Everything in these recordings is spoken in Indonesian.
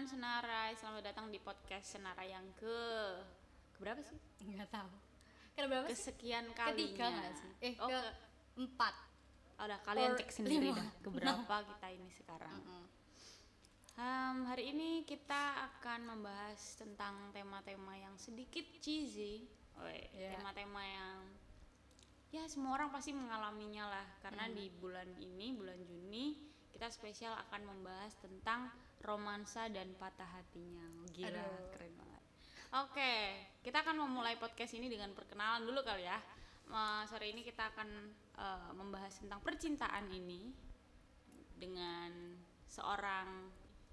teman-teman Senarai, selamat datang di podcast Senarai yang ke berapa sih? nggak tahu karena berapa sih Kesekian kalinya. ketiga nggak sih eh oh, ke ke, empat oh, udah kalian cek sendiri lima. dah keberapa kita ini sekarang. Mm-mm. Em, hari ini kita akan membahas tentang tema-tema yang sedikit cheesy, Iya. tema-tema yang ya semua orang pasti mengalaminya lah karena Hmm. di bulan ini bulan Juni kita spesial akan membahas tentang romansa dan patah hatinya. Gila, Aduh. keren banget. Oke, kita akan memulai podcast ini dengan perkenalan dulu kali ya. Eh, sore ini kita akan eh, membahas tentang percintaan ini dengan seorang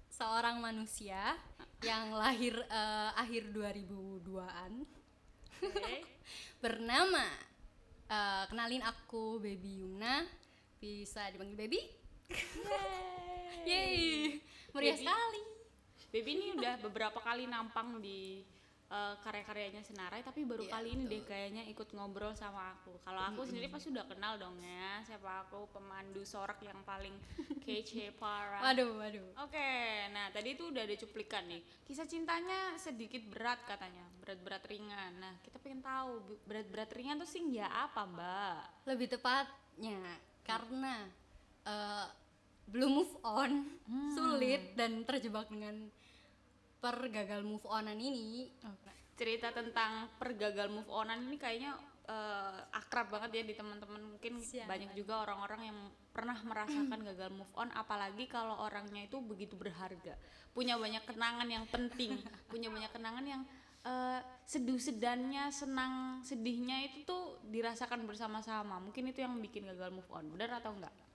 seorang manusia yang lahir eh, akhir 2002-an Oke. bernama eh, kenalin aku Baby Yumna bisa dipanggil Baby Yeay meriah Baby. sekali Baby ini udah beberapa kali nampang di eh, karya-karyanya Senarai tapi baru Iya, kali ini deh kayaknya ikut ngobrol sama aku. Kalau aku sendiri pasti udah kenal dong ya siapa aku pemandu sorak yang paling kece parah. waduh waduh Oke, nah tadi itu udah ada cuplikan nih. Kisah cintanya sedikit berat katanya, berat-berat ringan. Nah, kita pengen tahu berat-berat ringan tuh sih ya apa, Mbak? lebih tepatnya karena eh, belum move on sulit dan terjebak dengan pergagal move onan ini. Cerita tentang pergagal move onan ini kayaknya eh, akrab banget ya di teman-teman. Mungkin Siap. banyak juga orang-orang yang pernah merasakan gagal move on apalagi kalau orangnya itu begitu berharga. Punya banyak kenangan yang penting. Punya banyak kenangan yang eh, seduh sedannya senang sedihnya itu tuh dirasakan bersama-sama. Mungkin itu yang bikin gagal move on. Benar atau enggak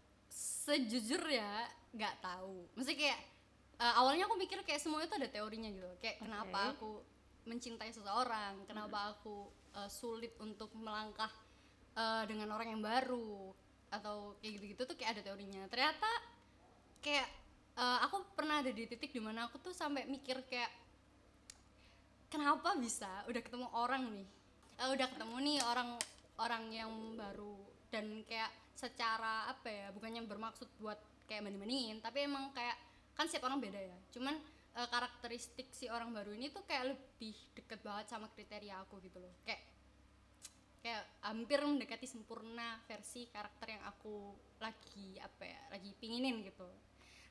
sejujurnya nggak tahu. Mesti kayak eh, awalnya aku mikir kayak semua itu ada teorinya gitu. Kayak kenapa aku mencintai seseorang? Kenapa aku eh, sulit untuk melangkah eh, dengan orang yang baru? Atau kayak gitu-gitu tuh kayak ada teorinya. Ternyata kayak eh, aku pernah ada di titik di mana aku tuh sampai mikir kayak kenapa bisa udah ketemu orang nih? Eh, udah ketemu nih orang orang yang baru. Dan kayak secara apa ya bukannya bermaksud buat kayak banding bandingin tapi emang kayak kan setiap orang beda ya. Cuman eh, karakteristik si orang baru ini tuh kayak lebih deket banget sama kriteria aku gitu loh. Kayak kayak hampir mendekati sempurna versi karakter yang aku lagi apa ya lagi pinginin gitu.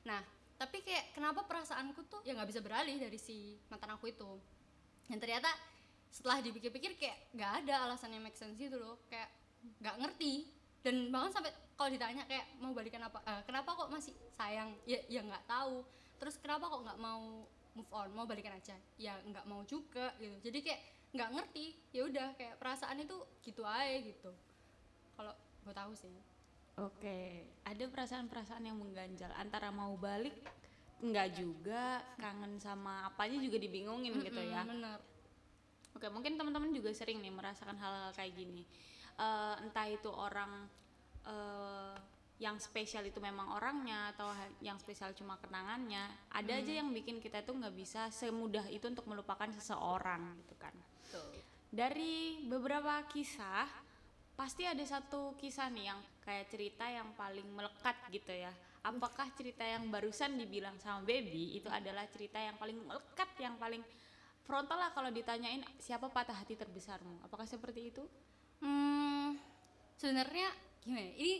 Nah tapi kayak kenapa perasaanku tuh ya nggak bisa beralih dari si mantan aku itu. Dan ternyata setelah dipikir-pikir kayak nggak ada alasan yang make sense gitu loh. Kayak nggak ngerti dan bahkan sampai kalau ditanya kayak mau balikan apa eh, kenapa kok masih sayang? Ya ya nggak tahu. Terus kenapa kok nggak mau move on mau balikan aja? Ya nggak mau juga gitu. Jadi kayak nggak ngerti. Ya udah kayak perasaan itu gitu aja gitu. Kalau gue tahu sih. Oke, ada perasaan-perasaan yang mengganjal antara mau balik enggak juga, kangen sama apanya juga dibingungin gitu ya. Bener. Oke, mungkin teman-teman juga sering nih merasakan hal-hal kayak gini. Eh, entah itu orang eh, yang spesial itu memang orangnya atau yang spesial cuma kenangannya. Ada aja yang bikin kita tuh nggak bisa semudah itu untuk melupakan seseorang gitu kan. Dari beberapa kisah pasti ada satu kisah nih yang kayak cerita yang paling melekat gitu ya. Apakah cerita yang barusan dibilang sama Baby itu adalah cerita yang paling melekat, yang paling frontal lah kalau ditanyain siapa patah hati terbesarmu? Apakah seperti itu? Hmm, sebenarnya gimana ya? ini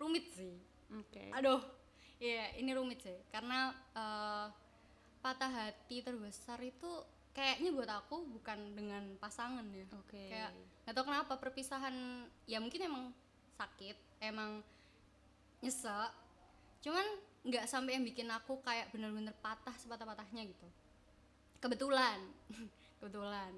rumit sih Oke. Aduh, iya ini rumit sih karena eh, patah hati terbesar itu kayaknya buat aku bukan dengan pasangan ya. Oke. Kayak nggak tahu kenapa perpisahan ya mungkin emang sakit, emang nyesek. Cuman nggak sampai yang bikin aku kayak bener-bener patah sepatah-patahnya gitu. Kebetulan, kebetulan.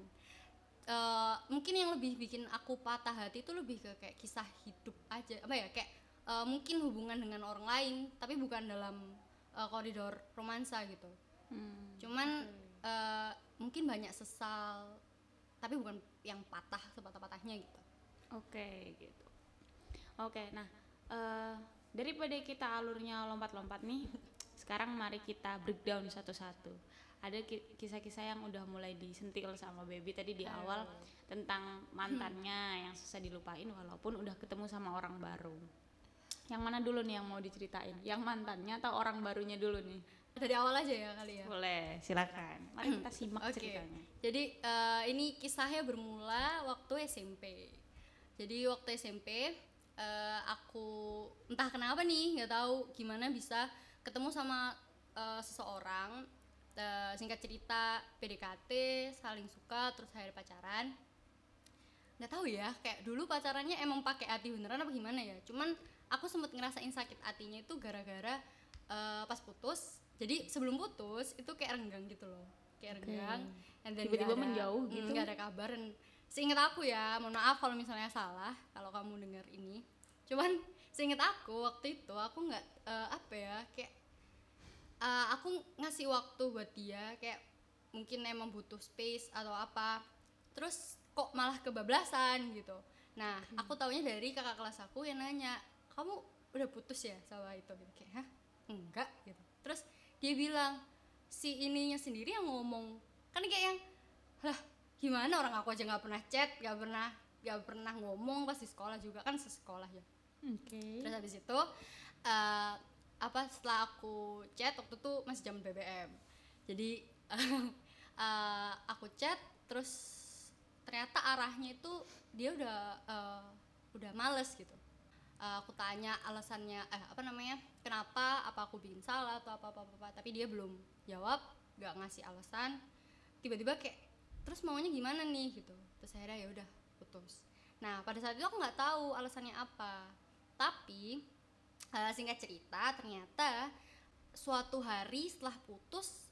Mungkin yang lebih bikin aku patah hati itu lebih ke kayak kisah hidup aja. Apa ya? Kayak eh, mungkin hubungan dengan orang lain tapi bukan dalam eh, koridor romansa gitu. Hmm, cuman eh, mungkin banyak sesal tapi bukan yang patah sepatah-patahnya gitu. Oke, gitu. Oke, nah eh, daripada kita alurnya lompat-lompat nih, sekarang mari kita breakdown satu-satu. Ada ki- kisah-kisah yang udah mulai disentil sama baby tadi di awal tentang mantannya yang susah dilupain walaupun udah ketemu sama orang baru. Yang mana dulu nih yang mau diceritain? Yang mantannya atau orang barunya dulu nih? dari awal aja ya kali ya Boleh, silakan. Mari kita simak Oke. ceritanya. Jadi eh, ini kisahnya bermula waktu SMP. Jadi waktu SMP eh, aku entah kenapa nih nggak tahu gimana bisa ketemu sama eh, seseorang. Eh, singkat cerita PDKT, saling suka, terus akhirnya pacaran. Nggak tahu ya, kayak dulu pacarannya emang pakai hati beneran apa gimana ya? Cuman aku sempet ngerasain sakit hatinya itu gara-gara eh, pas putus. Jadi sebelum putus itu kayak renggang gitu loh, kayak renggang. and then Tiba-tiba menjauh mm, gitu. nggak ada kabar dan seingat aku ya mohon maaf kalau misalnya salah kalau kamu dengar ini cuman seingat aku waktu itu aku nggak eh, apa ya kayak eh, aku ngasih waktu buat dia kayak mungkin emang butuh space atau apa. Terus kok malah kebablasan gitu. Nah aku taunya dari kakak kelas aku yang nanya kamu udah putus ya sama itu? Gitu. Kayak hah? Enggak. Gitu. Terus dia bilang si ininya sendiri yang ngomong. Kan kayak yang lah gimana? Orang aku aja nggak pernah chat nggak pernah nggak pernah ngomong pas di sekolah juga. Kan sesekolah ya. Oke. terus habis itu eh, apa setelah aku chat waktu itu masih zaman BBM jadi eh, aku chat terus ternyata arahnya itu dia udah eh, udah males gitu. Eh, aku tanya alasannya eh apa namanya kenapa apa aku bikin salah atau apa apa apa, apa. tapi dia belum jawab nggak ngasih alasan. Tiba-tiba kayak terus maunya gimana nih? gitu. Terus akhirnya ya udah putus. Nah pada saat itu aku nggak tahu alasannya apa. Tapi eh, singkat cerita ternyata suatu hari setelah putus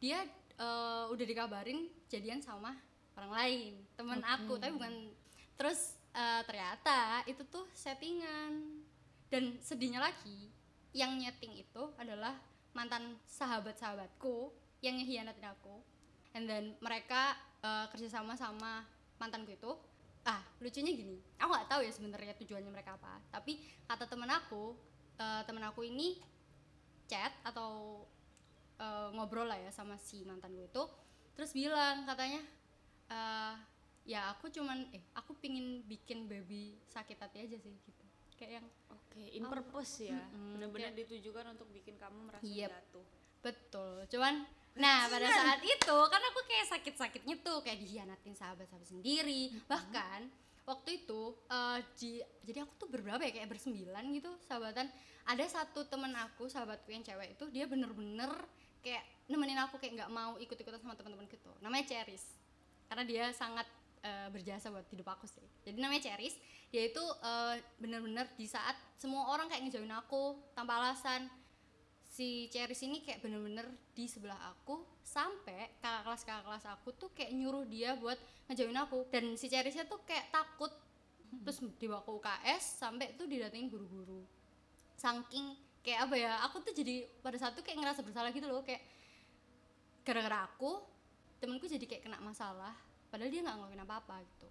dia eh, udah dikabarin jadian sama orang lain teman aku. Tapi bukan terus eh, ternyata itu tuh settingan. Dan sedihnya lagi yang nyeting itu adalah mantan sahabat-sahabatku yang ngehianatin aku. And then mereka eh, kerjasama sama mantanku itu ah lucunya gini. Aku nggak tahu ya sebenarnya tujuannya mereka apa. Tapi kata temen aku eh, temen aku ini chat atau eh, ngobrol lah ya sama si mantan gue itu. Terus bilang katanya eh, ya aku cuman eh aku pingin bikin baby sakit hati aja sih gitu. Kayak yang Oke, in purpose ya. Mm-mm, Benar-benar ditujukan untuk bikin kamu merasa Yep. jatuh. betul. Cuman nah pada saat itu kan aku kayak sakit-sakitnya tuh kayak dihianatin sahabat-sahabat sendiri. Bahkan waktu itu eh, ji- jadi aku tuh berberapa ya kayak bersembilan gitu sahabatan. Ada satu temen aku sahabatku yang cewek itu dia bener-bener kayak nemenin aku kayak nggak mau ikut-ikutan sama teman-teman gitu. Namanya Ceris karena dia sangat eh, berjasa buat hidup aku sih. Jadi namanya Ceris dia itu eh, bener-bener di saat semua orang kayak ngejauhin aku tanpa alasan si Ceris ini kayak bener-bener di sebelah aku sampai kakak kelas kakak kelas aku tuh kayak nyuruh dia buat ngejauhin aku. Dan si Cerisnya tuh kayak takut. Terus dibawa ke UKS sampai tuh didatengin guru-guru. Saking kayak apa ya aku tuh jadi pada saat itu kayak ngerasa bersalah gitu loh. Kayak gara-gara aku temenku jadi kayak kena masalah padahal dia nggak ngelakuin apa-apa gitu.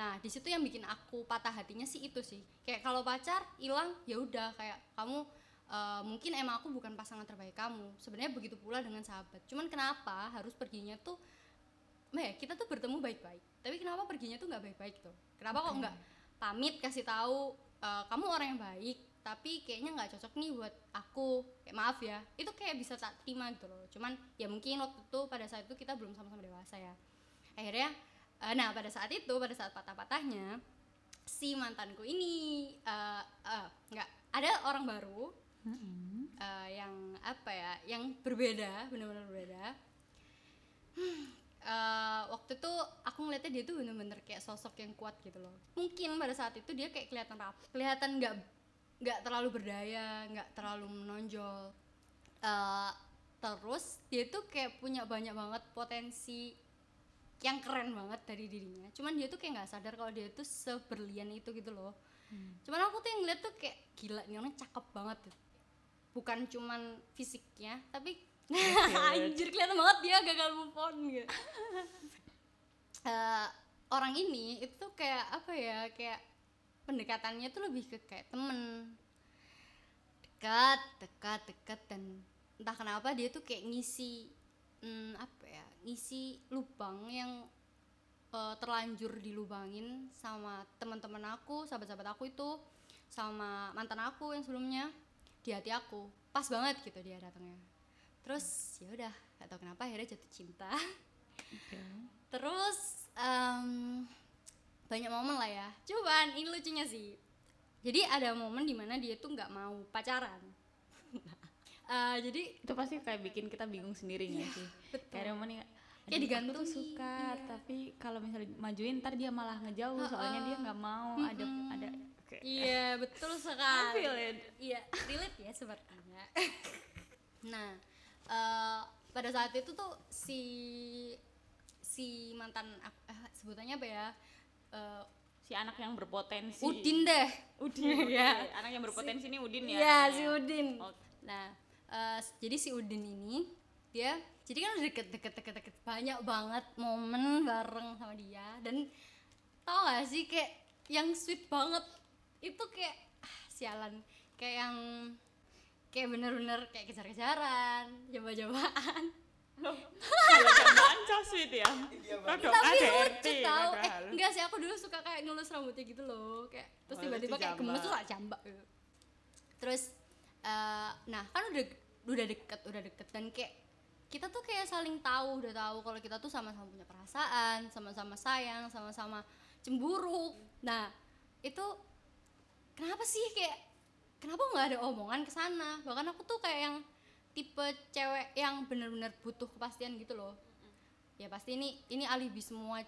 Nah di situ yang bikin aku patah hatinya sih itu sih. Kayak kalau pacar hilang ya udah. Kayak kamu eh, mungkin emang aku bukan pasangan terbaik kamu. Sebenarnya begitu pula dengan sahabat. Cuman kenapa harus perginya tuh Meh, kita tuh bertemu baik-baik. Tapi kenapa perginya tuh nggak baik-baik tuh kenapa kok nggak pamit kasih tahu eh, kamu orang yang baik tapi kayaknya nggak cocok nih buat aku. Kayak maaf ya. Itu kayak bisa tak terima gitu loh. Cuman ya mungkin waktu itu pada saat itu kita belum sama-sama dewasa ya. Akhirnya eh, nah pada saat itu pada saat patah-patahnya si mantanku ini eh, eh, nggak ada orang baru eh, yang apa ya? Yang berbeda benar-benar berbeda. Hmm, eh, waktu itu aku ngeliatnya dia tuh bener-bener kayak sosok yang kuat gitu loh. Mungkin pada saat itu dia kayak kelihatan rapi kelihatan nggak nggak terlalu berdaya nggak terlalu menonjol. Eh, terus dia tuh kayak punya banyak banget potensi yang keren banget dari dirinya. Cuman dia tuh kayak nggak sadar kalau dia tuh seberlian itu gitu loh. Cuman aku tuh yang ngeliat tuh kayak gila nih orang cakep banget gitu. Bukan cuman fisiknya tapi anjir kelihatan banget dia gagal move on gitu. Eh, orang ini itu tuh kayak apa ya kayak pendekatannya tuh lebih ke kayak temen. Dekat dekat dekat dan entah kenapa dia tuh kayak ngisi hmm, apa ya ngisi lubang yang eh, terlanjur dilubangin sama teman-teman aku sahabat-sahabat aku itu sama mantan aku yang sebelumnya di hati aku. Pas banget gitu dia datangnya. Terus ya udah gak tau kenapa akhirnya jatuh cinta. Terus em, banyak momen lah ya. Cuman ini lucunya sih. Jadi ada momen di mana dia tuh nggak mau pacaran. Eh, jadi itu pasti kayak bikin kita bingung sendiri nggak sih? betul. kayak momen nih Kayak "Aduh, aku tuh digantungin, suka iya. tapi kalau misalnya majuin ntar dia malah ngejauh soalnya dia nggak mau ada ada kayak iya betul sekali feel it. iya relate ya sepertinya nah eh, pada saat itu tuh si si mantan eh, sebutannya apa ya Eh, si anak yang berpotensi Udin deh Udin Iya. oke. anak yang berpotensi ini Udin ya Iya namanya. si Udin. Oke. Nah, eh, s- jadi si Udin ini dia jadi kan deket deket deket deket banyak banget momen bareng sama dia dan tau gak sih kayak yang sweet banget itu kayak ah, sialan. Kayak yang kayak bener-bener kayak kejar-kejaran coba-cobaan cobaan so sweet ya Rodok tapi lucu tau. Eh enggak sih aku dulu suka kayak ngelus rambutnya gitu loh. Kayak terus Oh, tiba-tiba kayak gemes tuh tak jambak gitu terus eh, nah kan udah udah deket udah deket. Dan kayak kita tuh kayak saling tahu udah tahu kalau kita tuh sama-sama punya perasaan sama-sama sayang sama-sama cemburu nah itu kenapa sih? Kayak kenapa nggak ada omongan ke sana? Bahkan aku tuh kayak yang tipe cewek yang bener-bener butuh kepastian gitu loh. Ya pasti ini ini alibi semua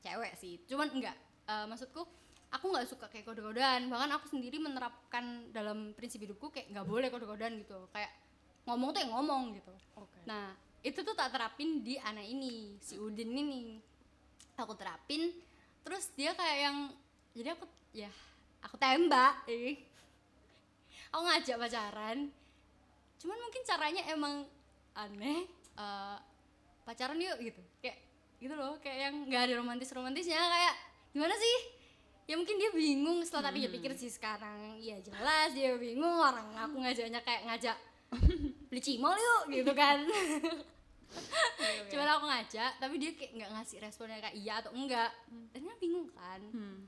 cewek sih. Cuman enggak Eh, maksudku aku nggak suka kayak kode-kodean. Bahkan aku sendiri menerapkan dalam prinsip hidupku kayak nggak boleh kode-kodean gitu. Kayak ngomong tuh yang ngomong gitu. Oke. nah itu tuh tak terapin di anak ini si Udin ini. Aku terapin terus dia kayak yang jadi aku ya aku tembak eh. aku ngajak pacaran. Cuman mungkin caranya emang aneh eh, pacaran yuk gitu. Kayak gitu loh kayak yang nggak ada romantis romantisnya kayak gimana sih? Ya mungkin dia bingung setelah tadi dia pikir sih sekarang ya jelas dia bingung orang aku ngajaknya kayak ngajak beli cimol yuk gitu kan. Cuman aku ngajak tapi dia kayak nggak ngasih responnya kayak iya atau enggak. Dan dia bingung kan. Hmm.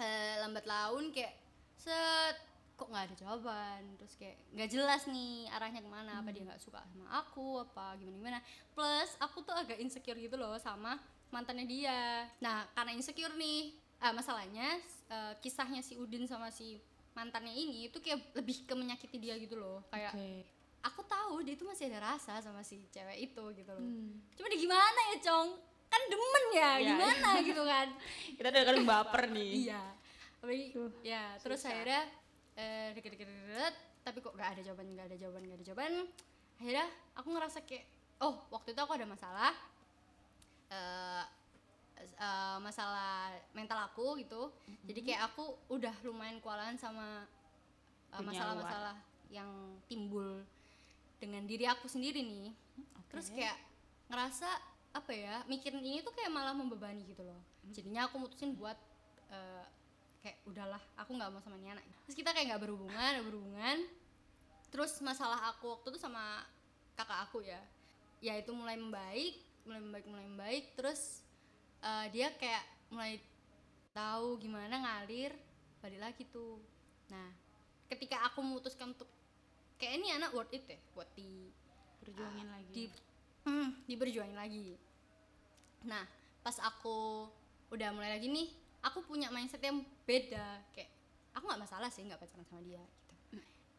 Eh, lambat laun kayak set kok nggak ada jawaban? Terus kayak nggak jelas nih arahnya ke mana apa dia nggak suka sama aku apa gimana gimana plus aku tuh agak insecure gitu loh sama mantannya dia. Nah karena insecure nih ah, masalahnya eh, kisahnya si Udin sama si mantannya ini itu kayak lebih ke menyakiti dia gitu loh. Kayak Oke. aku tahu dia tuh masih ada rasa sama si cewek itu gitu loh. Hmm. cuma gimana ya cong kan demen ya Iya, gimana gitu kan? Kita udah kadang baper nih. Iya. Tapi ya terus akhirnya eh, deket-deket deket, tapi kok gak ada jawaban gak ada jawaban gak ada jawaban. Akhirnya aku ngerasa kayak oh waktu itu aku ada masalah eh eh, masalah mental aku gitu. Jadi kayak aku udah lumayan kewalahan sama eh, masalah-masalah yang timbul dengan diri aku sendiri nih. Terus Oke. kayak ngerasa apa ya mikirin ini tuh kayak malah membebani gitu loh. Jadinya aku mutusin buat eh, kayak udahlah aku nggak mau sama ini anak terus kita kayak nggak berhubungan nggak berhubungan. Terus masalah aku waktu itu sama kakak aku ya. Ya itu mulai membaik mulai membaik mulai membaik. Terus eh, dia kayak mulai tahu gimana ngalir balik lagi tuh. Nah ketika aku memutuskan untuk kayak ini anak worth it deh buat di perjuangin lagi. di hmm, diberjuangin lagi nah pas aku udah mulai lagi nih aku punya mindset yang beda kayak aku nggak masalah sih nggak pacaran sama dia gitu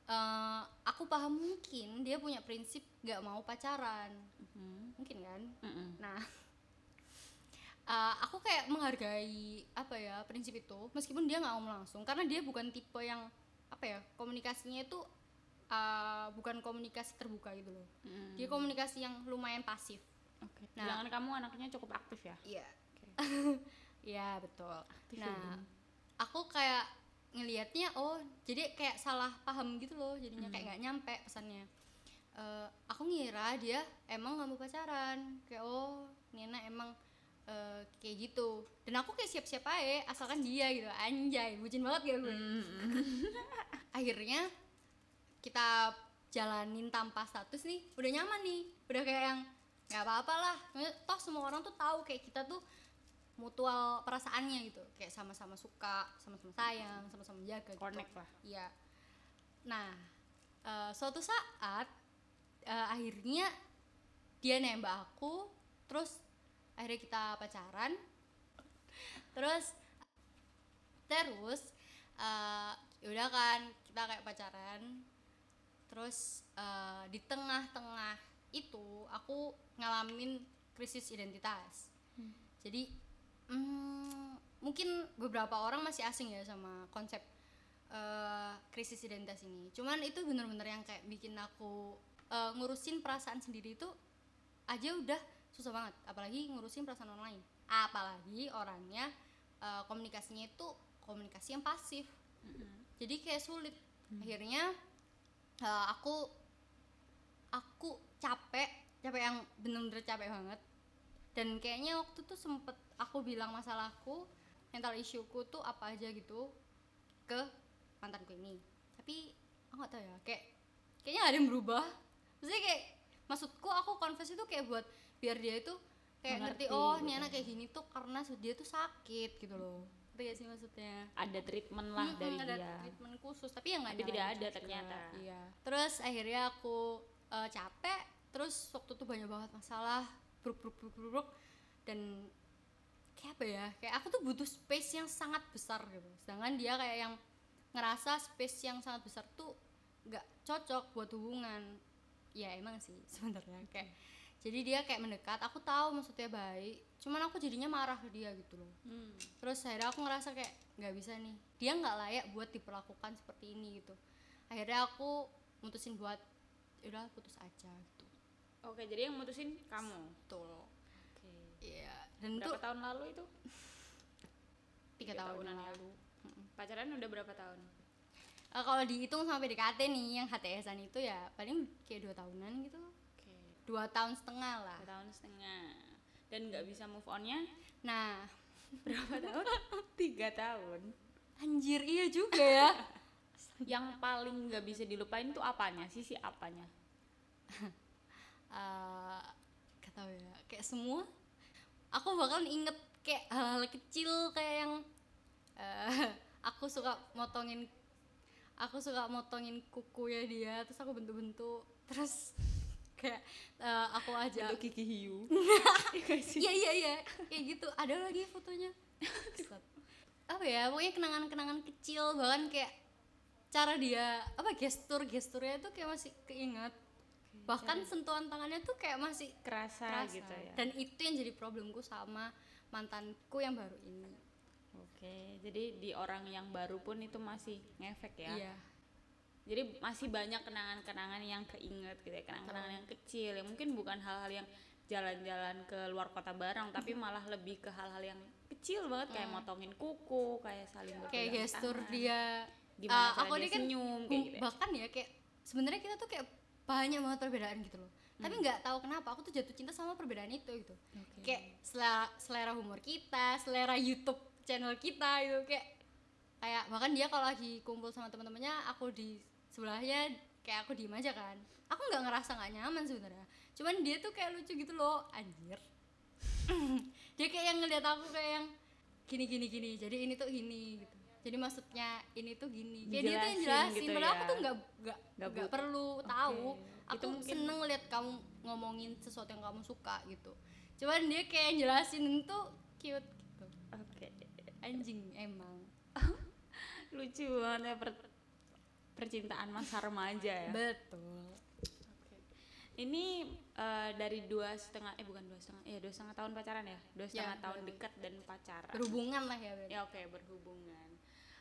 Eh, aku paham mungkin dia punya prinsip nggak mau pacaran Mhm. mungkin kan Mm-mm. nah eh, aku kayak menghargai apa ya prinsip itu meskipun dia nggak ngomong langsung karena dia bukan tipe yang apa ya komunikasinya itu eh, bukan komunikasi terbuka gitu loh Mm. dia komunikasi yang lumayan pasif Oke. Nah. Jangan kamu anaknya cukup aktif ya. iya. Iya betul. Aktif nah ya, aku kayak ngelihatnya oh jadi kayak salah paham gitu loh jadinya kayak nggak nyampe pesannya. Eh, aku ngira dia emang nggak mau pacaran. Kayak oh Nina emang eh, kayak gitu. Dan aku kayak siap-siap aja asalkan dia gitu. Anjay bucin banget gitu gue? Akhirnya kita jalanin tanpa status nih udah nyaman nih. Udah kayak yang nggak apa-apa lah. Maksudnya, toh semua orang tuh tahu kayak kita tuh mutual perasaannya gitu. Kayak sama-sama suka sama-sama sayang sama-sama menjaga gitu. Connect lah. iya. Nah eh, suatu saat eh, akhirnya dia nembak aku terus akhirnya kita pacaran. Terus terus ya udah kan kita kayak pacaran. Terus eh, di tengah-tengah itu aku ngalamin krisis identitas. Jadi mm, mungkin beberapa orang masih asing ya sama konsep eh, krisis identitas ini. Cuman itu bener-bener yang kayak bikin aku eh, ngurusin perasaan sendiri itu aja udah susah banget. Apalagi ngurusin perasaan orang lain. Apalagi orangnya eh, komunikasinya itu komunikasi yang pasif. Jadi kayak sulit. Akhirnya eh, aku aku capek capek yang bener-bener capek banget. Dan kayaknya waktu itu sempet aku bilang masalahku mental issueku tuh apa aja gitu ke mantanku ini. Tapi aku nggak tahu ya kayak kayaknya ada yang berubah. Maksudnya kayak maksudku aku confess itu kayak buat biar dia itu kayak ngerti, Mengerti oh gitu. nih anak kayak gini tuh karena dia tuh sakit gitu loh. Ngerti gak sih maksudnya? Ada treatment lah Mm-mm, dari ada dia. treatment khusus tapi ya nggak Tapi tidak ada ternyata. iya. Terus akhirnya aku eh, capek terus waktu itu banyak banget masalah bruk bruk bruk bruk, bruk. dan kayak apa ya kayak aku tuh butuh space yang sangat besar gitu. Sedangkan dia kayak yang ngerasa space yang sangat besar tuh nggak cocok buat hubungan. Ya emang sih sebenarnya kayak jadi dia kayak mendekat aku tahu maksudnya baik cuman aku jadinya marah ke dia gitu loh. Hmm. terus akhirnya aku ngerasa kayak nggak bisa nih dia nggak layak buat diperlakukan seperti ini gitu. Akhirnya aku mutusin buat udah putus aja oke jadi yang mutusin kamu? Betul. Oke. Iya dan itu berapa tahun lalu itu? Tiga tiga tahun tahunan yang ya? lalu. Pacaran udah berapa tahun? Eh, kalau dihitung sama PDKT nih yang HTSan itu ya paling kayak dua tahunan gitu. Oke. Dua tahun setengah lah. Dua tahun setengah. Dan nggak bisa move onnya? Nah. Berapa tahun? Tiga tahun. Anjir iya juga ya. Yang paling nggak bisa dilupain tuh apanya? Sisi apanya Gak tau ya kayak semua. Aku bakalan inget kayak hal-hal kecil kayak yang eh, aku suka motongin aku suka motongin kukunya dia terus aku bentuk-bentuk terus kayak eh, aku aja untuk Kiki Hiu. Iya iya iya. Kayak gitu. Ada lagi fotonya. Apa ya pokoknya kenangan-kenangan kecil bahkan kayak cara dia apa gestur gesturnya tuh kayak masih keinget bahkan sentuhan tangannya tuh kayak masih kerasa, kerasa. gitu ya. Dan itu yang jadi problemku sama mantanku yang baru ini. Oke jadi di orang yang baru pun itu masih ngefek ya? Iya. Jadi masih banyak kenangan-kenangan yang keinget gitu ya kenangan-kenangan yang kecil yang mungkin bukan hal-hal yang jalan-jalan ke luar kota bareng tapi malah lebih ke hal-hal yang kecil banget kayak motongin kuku kayak saling Hmm. kayak gestur tangan. dia. Gimana cara aku dia kan senyum kayak gitu ya. bahkan ya kayak sebenarnya kita tuh kayak banyak banget perbedaan gitu loh. Tapi Hmm. nggak tahu kenapa aku tuh jatuh cinta sama perbedaan itu gitu. Oke. kayak selera selera humor kita selera YouTube channel kita itu kayak kayak bahkan dia kalau lagi kumpul sama teman-temannya aku di sebelahnya kayak aku diem aja kan. Aku nggak ngerasa nggak nyaman sebenarnya. Cuman dia tuh kayak lucu gitu loh anjir. Dia kayak yang ngeliat aku kayak yang gini gini gini jadi ini tuh gini gitu jadi maksudnya ini tuh gini. Kayak dia tuh yang jelasin gitu padahal aku ya. tuh nggak nggak perlu tahu. Itu aku mungkin- seneng lihat kamu ngomongin sesuatu yang kamu suka gitu. Cuman dia kayak jelasin itu cute gitu. Oke. Anjing emang. Lucu banget ya per- percintaan masa remaja ya. Betul. Ini eh, dari dua setengah eh bukan dua setengah ya dua setengah tahun pacaran ya? Dua setengah tahun berarti. dekat dan pacaran. Berhubungan lah ya berarti. Ya oke berhubungan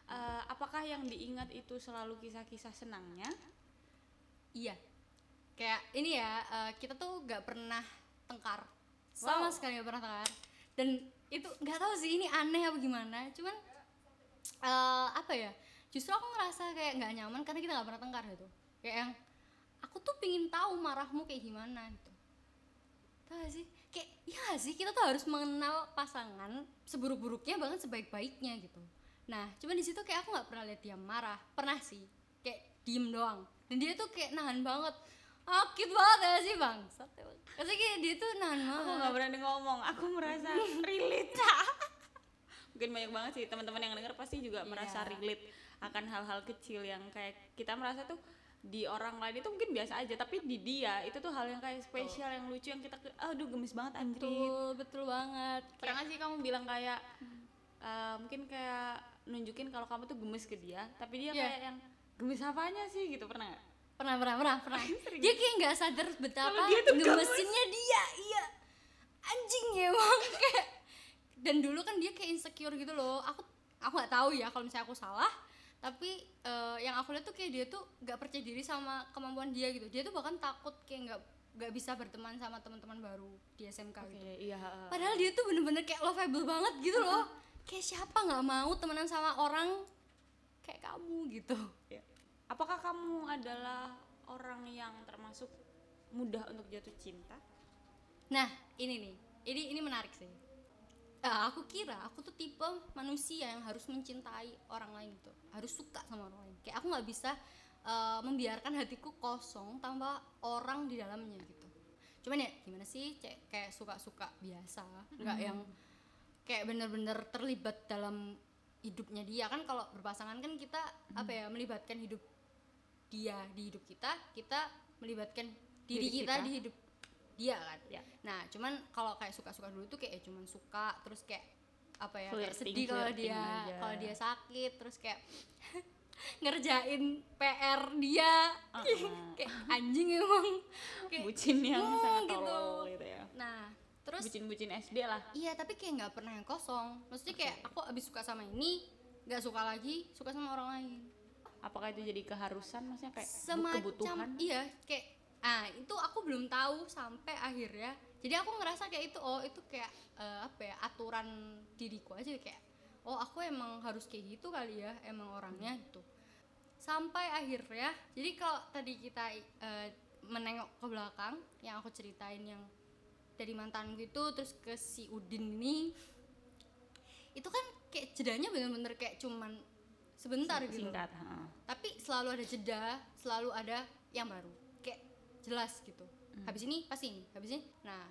Eh, apakah yang diingat itu selalu kisah-kisah senangnya? Iya. Kayak ini ya eh, kita tuh nggak pernah tengkar. Sama Wow. sekali nggak pernah tengkar. Dan itu nggak tahu sih ini aneh apa gimana. Cuman eh, apa ya justru aku ngerasa kayak nggak nyaman karena kita nggak pernah tengkar gitu. Kayak yang aku tuh pingin tahu marahmu kayak gimana gitu. Tahu gak sih? Kayak ya gak sih? Kita tuh harus mengenal pasangan seburuk-buruknya bahkan sebaik-baiknya gitu nah cuman di situ kayak aku nggak pernah lihat dia marah. Pernah sih kayak diem doang. Dan dia tuh kayak nahan banget. Akit banget ya sih bang? Maksudnya kayak dia tuh nahan aku banget. nggak berani ngomong. Aku merasa relate. Mungkin banyak banget sih teman-teman yang denger pasti juga Iya. merasa relate akan hal-hal kecil yang kayak kita merasa tuh di orang lain itu mungkin biasa aja tapi di dia itu tuh hal yang kayak spesial yang lucu yang kita aduh gemes banget anjir betul betul banget. Pernah sih kamu bilang kayak eh, mungkin kayak nunjukin kalau kamu tuh gemes ke dia tapi dia Iya. kayak yang gemes apanya sih? gitu pernah nggak? pernah pernah pernah pernah. Dia kayak nggak sadar betapa dia gemesinnya dia iya. Anjing ya emang kayak dan dulu kan dia kayak insecure gitu loh. Aku aku nggak tahu ya kalau misalnya aku salah tapi eh, yang aku lihat tuh kayak dia tuh nggak percaya diri sama kemampuan dia gitu. Dia tuh bahkan takut kayak nggak nggak bisa berteman sama teman-teman baru di SMK gitu Oke, iya padahal dia tuh bener-bener kayak lovable banget gitu loh kayak siapa nggak mau temenan sama orang kayak kamu gitu Iya. apakah kamu adalah orang yang termasuk mudah untuk jatuh cinta Nah, ini nih. Ini ini menarik sih. Eh, aku kira aku tuh tipe manusia yang harus mencintai orang lain gitu. Harus suka sama orang lain. Kayak aku nggak bisa eh, membiarkan hatiku kosong tanpa orang di dalamnya gitu. Cuman ya gimana sih Cek, kayak suka-suka biasa, nggak yang kayak bener-bener terlibat dalam hidupnya dia kan kalau berpasangan kan kita apa ya melibatkan hidup dia di hidup kita, kita melibatkan diri, Diri kita, kita. di hidup dia kan. Ya. Nah, cuman kalau kayak suka-suka dulu tuh kayak cuman suka terus kayak apa ya kayak sedih kalau dia kalau dia sakit terus kayak ngerjain PR dia Uh-uh. kayak anjing emang kayak bucin yang sangat gitu. gitu ya nah terus bucin-bucin SD lah. Iya tapi kayak nggak pernah yang kosong. Maksudnya kayak aku abis suka sama ini nggak suka lagi suka sama orang lain. Apakah itu jadi keharusan? Maksudnya kayak semacam kebutuhan? iya kayak ah itu aku belum tahu sampai akhirnya. Jadi aku ngerasa kayak itu oh itu kayak eh, apa ya aturan diriku aja kayak oh aku emang harus kayak gitu kali ya emang orangnya gitu. Sampai akhirnya jadi kalau tadi kita eh, menengok ke belakang yang aku ceritain yang dari mantanku itu terus ke si Udin ini. Itu kan kayak jedanya bener-bener kayak cuman sebentar gitu. Loh singkat tapi selalu ada jeda selalu ada yang baru kayak jelas gitu. Habis ini pasti ini habis ini. Nah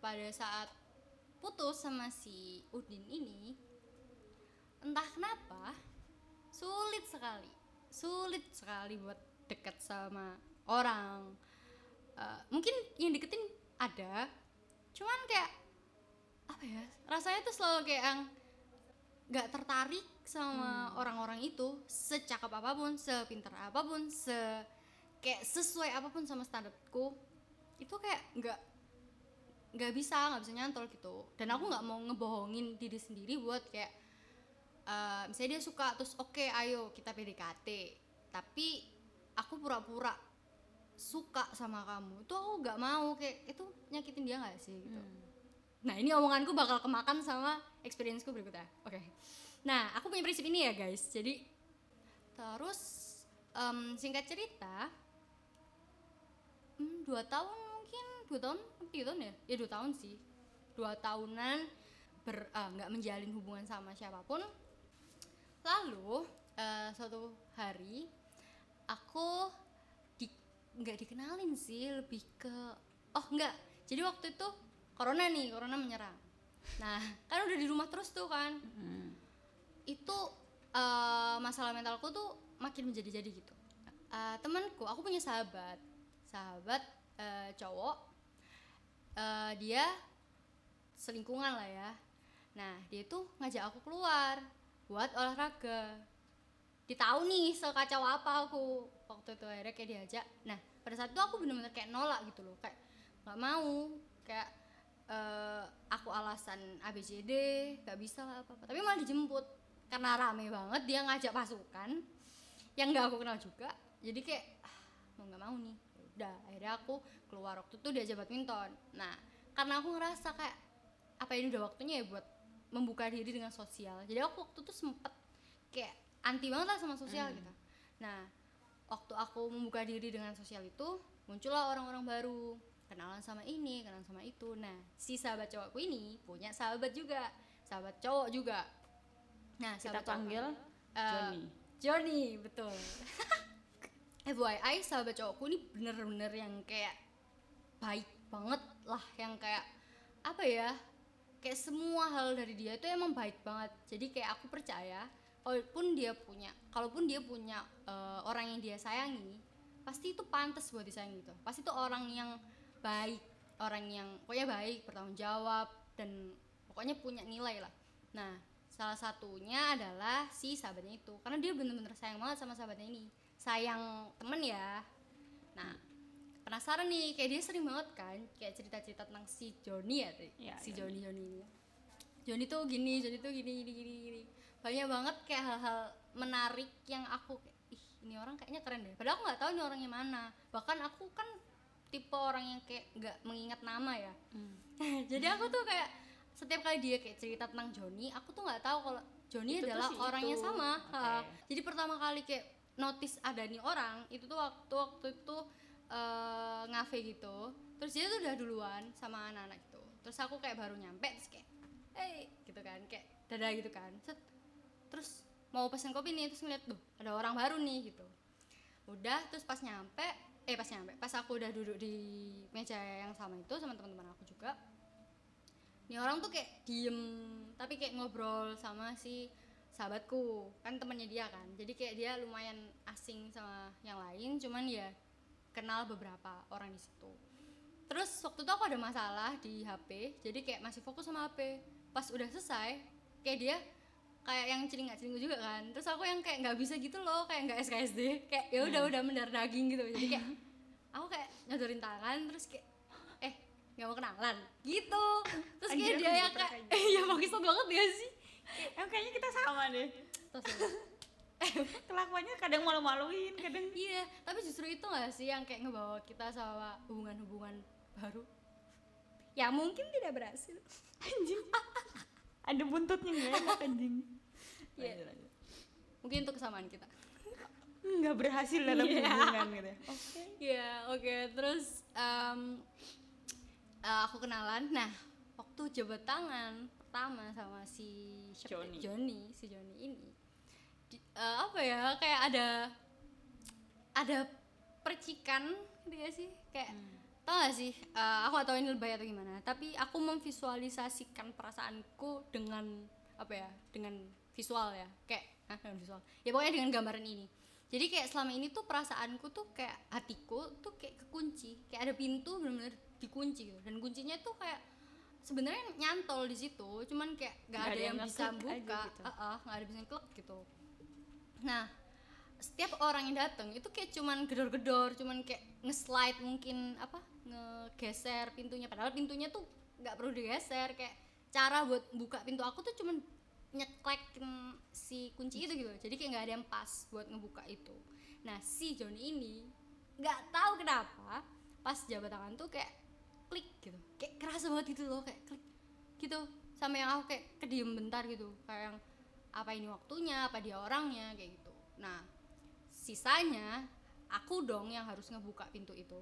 pada saat putus sama si Udin ini entah kenapa sulit sekali sulit sekali buat dekat sama orang. Eh, mungkin yang deketin ada cuman kayak apa ya rasanya tuh selalu kayak yang nggak tertarik sama orang-orang itu secakap apa pun sepintar apa pun se kayak sesuai apa pun sama standarku itu kayak nggak nggak bisa nggak bisa nyantol gitu. Dan aku nggak mau ngebohongin diri sendiri buat kayak eh, misalnya dia suka terus oke ayo kita PDKT tapi aku pura-pura suka sama kamu itu aku nggak mau kayak itu nyakitin dia nggak sih gitu Nah ini omonganku bakal kemakan sama experienceku berikutnya. Oke. Nah aku punya prinsip ini ya guys. Jadi terus em, singkat cerita, hmm, dua tahun mungkin dua tahun tiga tahun ya? Ya dua tahun sih. Dua tahunan ber ah, nggak menjalin hubungan sama siapa pun. Lalu eh, suatu hari aku nggak dikenalin sih lebih ke oh nggak. Jadi waktu itu corona nih corona menyerang. Nah kan udah di rumah terus tuh kan. Hmm. itu eh, masalah mentalku tuh makin menjadi-jadi gitu. Eh, temanku aku punya sahabat. Sahabat eh, cowok. Eh, dia selingkungan lah ya. Nah dia tuh ngajak aku keluar buat olahraga. Dia tahu nih sekacau apa aku waktu itu akhirnya kayak diajak. Nah pada saat itu aku bener-bener kayak nolak gitu loh kayak nggak mau kayak eh, aku alasan ABCD nggak bisa lah apa apa tapi malah dijemput karena rame banget dia ngajak pasukan yang nggak aku kenal juga. Jadi kayak ah, mau nggak mau nih. Ya udah akhirnya aku keluar. Waktu itu diajak badminton. Nah karena aku ngerasa kayak apa ini udah waktunya ya buat membuka diri dengan sosial. Jadi aku waktu itu sempet kayak anti banget lah sama sosial gitu. Nah waktu aku membuka diri dengan sosial itu muncullah orang-orang baru. Kenalan sama ini kenalan sama itu. Nah si sahabat cowokku ini punya sahabat juga. Sahabat cowok juga. Nah kita sahabat cowok panggil Eh, Johnny Johnny betul. FYI sahabat cowokku ini bener-bener yang kayak baik banget lah yang kayak apa ya kayak semua hal dari dia itu emang baik banget. Jadi kayak aku percaya kalaupun dia punya. Kalaupun dia punya eh, orang yang dia sayangi pasti itu pantas buat disayang gitu. Pasti itu orang yang baik orang yang pokoknya baik bertanggung jawab dan pokoknya punya nilai lah. Nah salah satunya adalah si sahabatnya itu. Karena dia bener-bener sayang banget sama sahabatnya ini. Sayang temen ya. Nah penasaran nih kayak dia sering banget kan kayak cerita-cerita tentang si Joni ya. Iya, si Joni. Joni Joni ini. Joni tuh gini Joni tuh gini gini gini gini banyak banget kayak hal-hal menarik yang aku ih ini orang kayaknya keren deh padahal aku nggak tahu ini orangnya mana bahkan aku kan tipe orang yang kayak nggak mengingat nama ya Hmm. jadi aku tuh kayak setiap kali dia kayak cerita tentang Joni aku tuh nggak tahu kalau Joni Itu adalah si orang yang itu. sama. Ha. jadi pertama kali kayak notice ada nih orang itu tuh waktu waktu itu eh, ngafe gitu terus dia tuh udah duluan sama anak-anak itu terus aku kayak baru nyampe terus kayak hey gitu kan kayak dadah gitu kan Set. Terus mau pesen kopi nih terus ngeliat tuh ada orang baru nih gitu. Udah terus pas nyampe eh pas nyampe pas aku udah duduk di meja yang sama itu sama teman-teman aku juga ini orang tuh kayak diem tapi kayak ngobrol sama si sahabatku kan temannya dia kan. Jadi kayak dia lumayan asing sama yang lain cuman ya kenal beberapa orang di situ. Terus waktu itu aku ada masalah di HP jadi kayak masih fokus sama HP pas udah selesai kayak dia kayak yang celingak celinguk juga kan. Terus aku yang kayak nggak bisa gitu loh kayak nggak SKSD kayak ya udah udah mendarah daging gitu. Jadi kayak aku kayak nyodorin tangan terus kayak eh nggak mau kenalan. Gitu. Terus kayak Anjir, dia yang kayak pernah ya bagus banget ya sih? Em kayaknya kita sama deh. terus ya, Kelakuannya kadang malu-maluin, kadang iya tapi justru itu nggak sih yang kayak ngebawa kita sama hubungan-hubungan baru? Ya mungkin tidak berhasil. Anjing. Ada buntutnya nggak enak anjing. Iya. Lanjut, lanjut. mungkin itu kesamaan kita Nggak berhasil dalam Iya. hubungan gitu. ya. Oke. Iya, oke. Terus em, eh, aku kenalan. Nah, waktu jabat tangan pertama sama si Joni. ya? Joni, si Joni ini. di- eh, apa ya? Kayak ada ada percikan gitu gak sih? Kayak tau gak sih? eh, aku gak tahu ini lebay atau gimana. Tapi aku memvisualisasikan perasaanku dengan apa ya? Dengan visual ya. Kayak ah, dengan visual. Ya pokoknya dengan gambaran ini. Jadi kayak selama ini tuh perasaanku tuh kayak hatiku tuh kayak kekunci, kayak ada pintu bener-bener dikunci gitu. Dan kuncinya tuh kayak sebenarnya nyantol di situ, cuman kayak gak, Nggak ada, ada yang, yang bisa buka, gitu. Heeh, nggak ada bisa ngeklik gitu. Nah, setiap orang yang datang itu kayak cuman gedor-gedor, cuman kayak nge-slide mungkin apa ngegeser pintunya. Padahal pintunya tuh nggak perlu digeser. Kayak cara buat buka pintu aku tuh cuman nyeklekin si kunci itu gitu. Jadi kayak nggak ada yang pas buat ngebuka itu. Nah si Johnny ini nggak tahu kenapa pas jabat tangan tuh kayak klik gitu. Kayak kerasa banget gitu loh kayak klik gitu. Sama yang aku kayak kediem bentar gitu. Kayak yang apa ini waktunya apa dia orangnya kayak gitu. Nah sisanya aku dong yang harus ngebuka pintu itu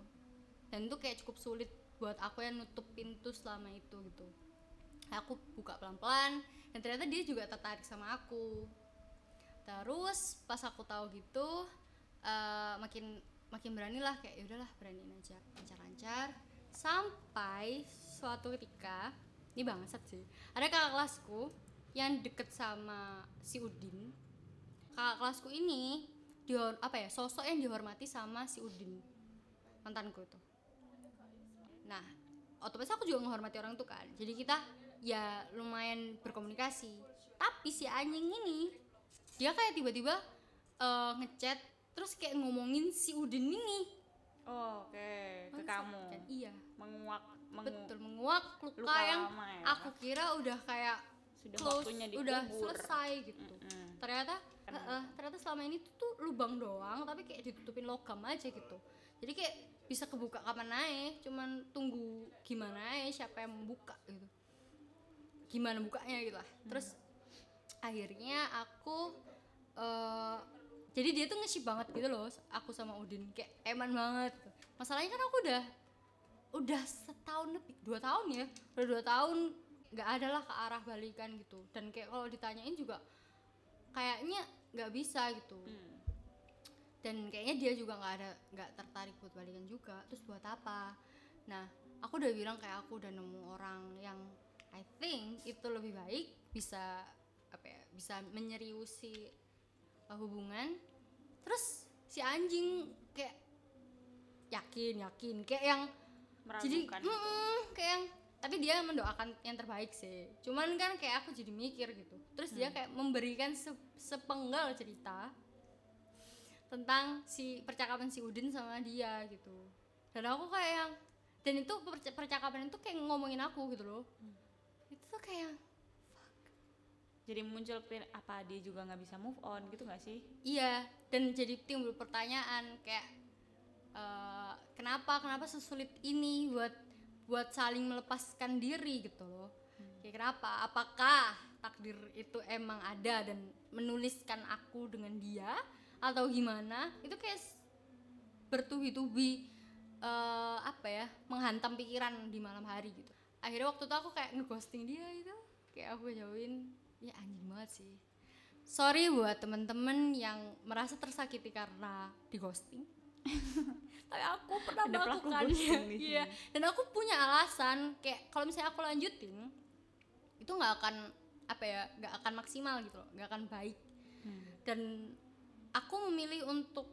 dan itu kayak cukup sulit buat aku yang nutup pintu selama itu gitu. Aku buka pelan-pelan dan ternyata dia juga tertarik sama aku. Terus pas aku tahu gitu eh, makin makin berani lah kayak ya udahlah beraniin aja lancar-lancar. Sampai suatu ketika ini bangsat sih ada kakak kelasku yang deket sama si Udin. Kakak kelasku ini dihor apa ya sosok yang dihormati sama si Udin mantanku itu nah otomatis aku juga menghormati orang tuh kan. Jadi kita ya lumayan berkomunikasi. Tapi si anjing ini dia kayak tiba-tiba eh, ngechat terus kayak ngomongin si Udin ini. Oh, Oke, ke Bangsat, kamu. kan? iya. Menguak, mengu betul menguak luka, luka yang lama ya. aku kira udah kayak Sudah close waktunya udah selesai gitu. Mm-mm. ternyata Kan- eh, eh, ternyata selama ini tuh, tuh lubang doang tapi kayak ditutupin logam aja gitu. Jadi kayak bisa kebuka kapan aja cuman tunggu gimana aja siapa yang membuka gitu. Gimana bukanya gitu lah. Terus akhirnya aku eh jadi dia tuh nge banget gitu loh aku sama Udin. Kayak eman banget gitu. masalahnya kan aku udah udah setahun lebih dua tahun ya. Udah dua tahun nggak ada lah ke arah balikan gitu. Dan kayak kalau ditanyain juga kayaknya nggak bisa gitu. Hmm. Dan kayaknya dia juga nggak ada nggak tertarik buat balikan juga. Terus buat apa? Nah aku udah bilang kayak aku udah nemu orang yang I think itu lebih baik bisa apa ya bisa menyeriusi uh, hubungan. Terus si anjing kayak yakin yakin. Kayak yang jadi Meragukan. mm, kayak yang tapi dia mendoakan yang terbaik sih. Cuman kan kayak aku jadi mikir gitu. Terus dia kayak memberikan se- sepenggal cerita tentang si percakapan si Udin sama dia gitu. Dan aku kayak yang dan itu perc- percakapan itu kayak ngomongin aku gitu loh. Itu tuh kayak jadi muncul apa dia juga nggak bisa move on gitu nggak sih? Iya, dan jadi timbul pertanyaan kayak eh, kenapa kenapa sesulit ini buat buat saling melepaskan diri gitu loh. Kayak kenapa? Apakah takdir itu emang ada dan menuliskan aku dengan dia atau gimana? Itu kayak bertubi-tubi eh, apa ya? menghantam pikiran di malam hari gitu. Akhirnya waktu itu aku kayak ngeghosting dia itu, kayak aku jauhin, ya anjing banget sih sorry buat temen-temen yang merasa tersakiti karena di ghosting tapi aku pernah Ada melakukannya iya dan aku punya alasan kayak kalau misalnya aku lanjutin itu nggak akan apa ya nggak akan maksimal gitu loh nggak akan baik Hmm. dan aku memilih untuk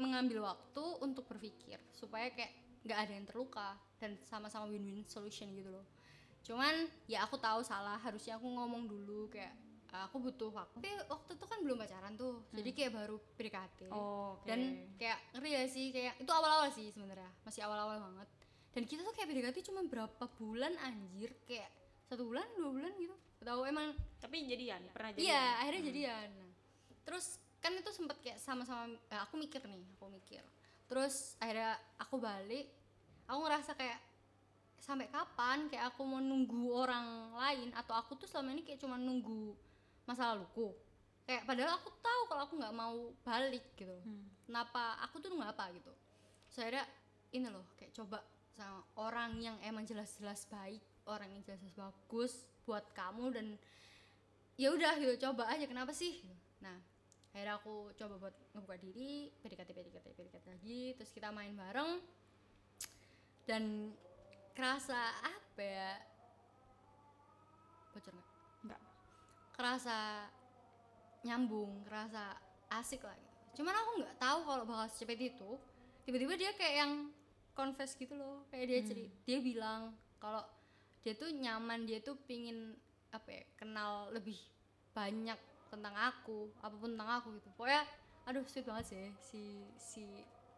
mengambil waktu untuk berpikir supaya kayak nggak ada yang terluka dan sama-sama win-win solution gitu loh. Cuman ya aku tahu salah harusnya aku ngomong dulu kayak "Ah, aku butuh waktu. Tapi waktu itu kan belum pacaran tuh jadi kayak baru PDKT oh, oke. dan kayak ngeri ya sih kayak itu awal-awal sih sebenarnya masih awal-awal banget. Dan kita tuh kayak PDKT cuma berapa bulan anjir kayak satu bulan dua bulan gitu. Gak tahu emang tapi jadian pernah jadian. iya akhirnya jadian. Nah, terus kan itu sempet kayak sama-sama eh, aku mikir nih aku mikir. Terus akhirnya aku balik aku ngerasa kayak sampai kapan kayak aku mau nunggu orang lain atau aku tuh selama ini kayak cuma nunggu masa laluku? Kayak padahal aku tahu kalau aku nggak mau balik gitu. Hmm. kenapa? Aku tuh nggak apa gitu? Terus akhirnya ini loh kayak coba sama orang yang emang jelas-jelas baik orang yang jelas-jelas bagus buat kamu dan ya udah gitu coba aja kenapa sih? Nah akhirnya aku coba buat ngebuka diri PDKT PDKT PDKT lagi terus kita main bareng. Dan kerasa apa ya? Bocor nggak? Nggak. kerasa nyambung kerasa asik lah gitu. cuman aku nggak tahu kalau bakal secepat itu. Tiba-tiba dia kayak yang confess gitu loh. Kayak dia cerita dia bilang kalau dia tuh nyaman dia tuh pingin apa ya kenal lebih banyak tentang aku apa pun tentang aku gitu. Pokoknya aduh sweet banget sih si si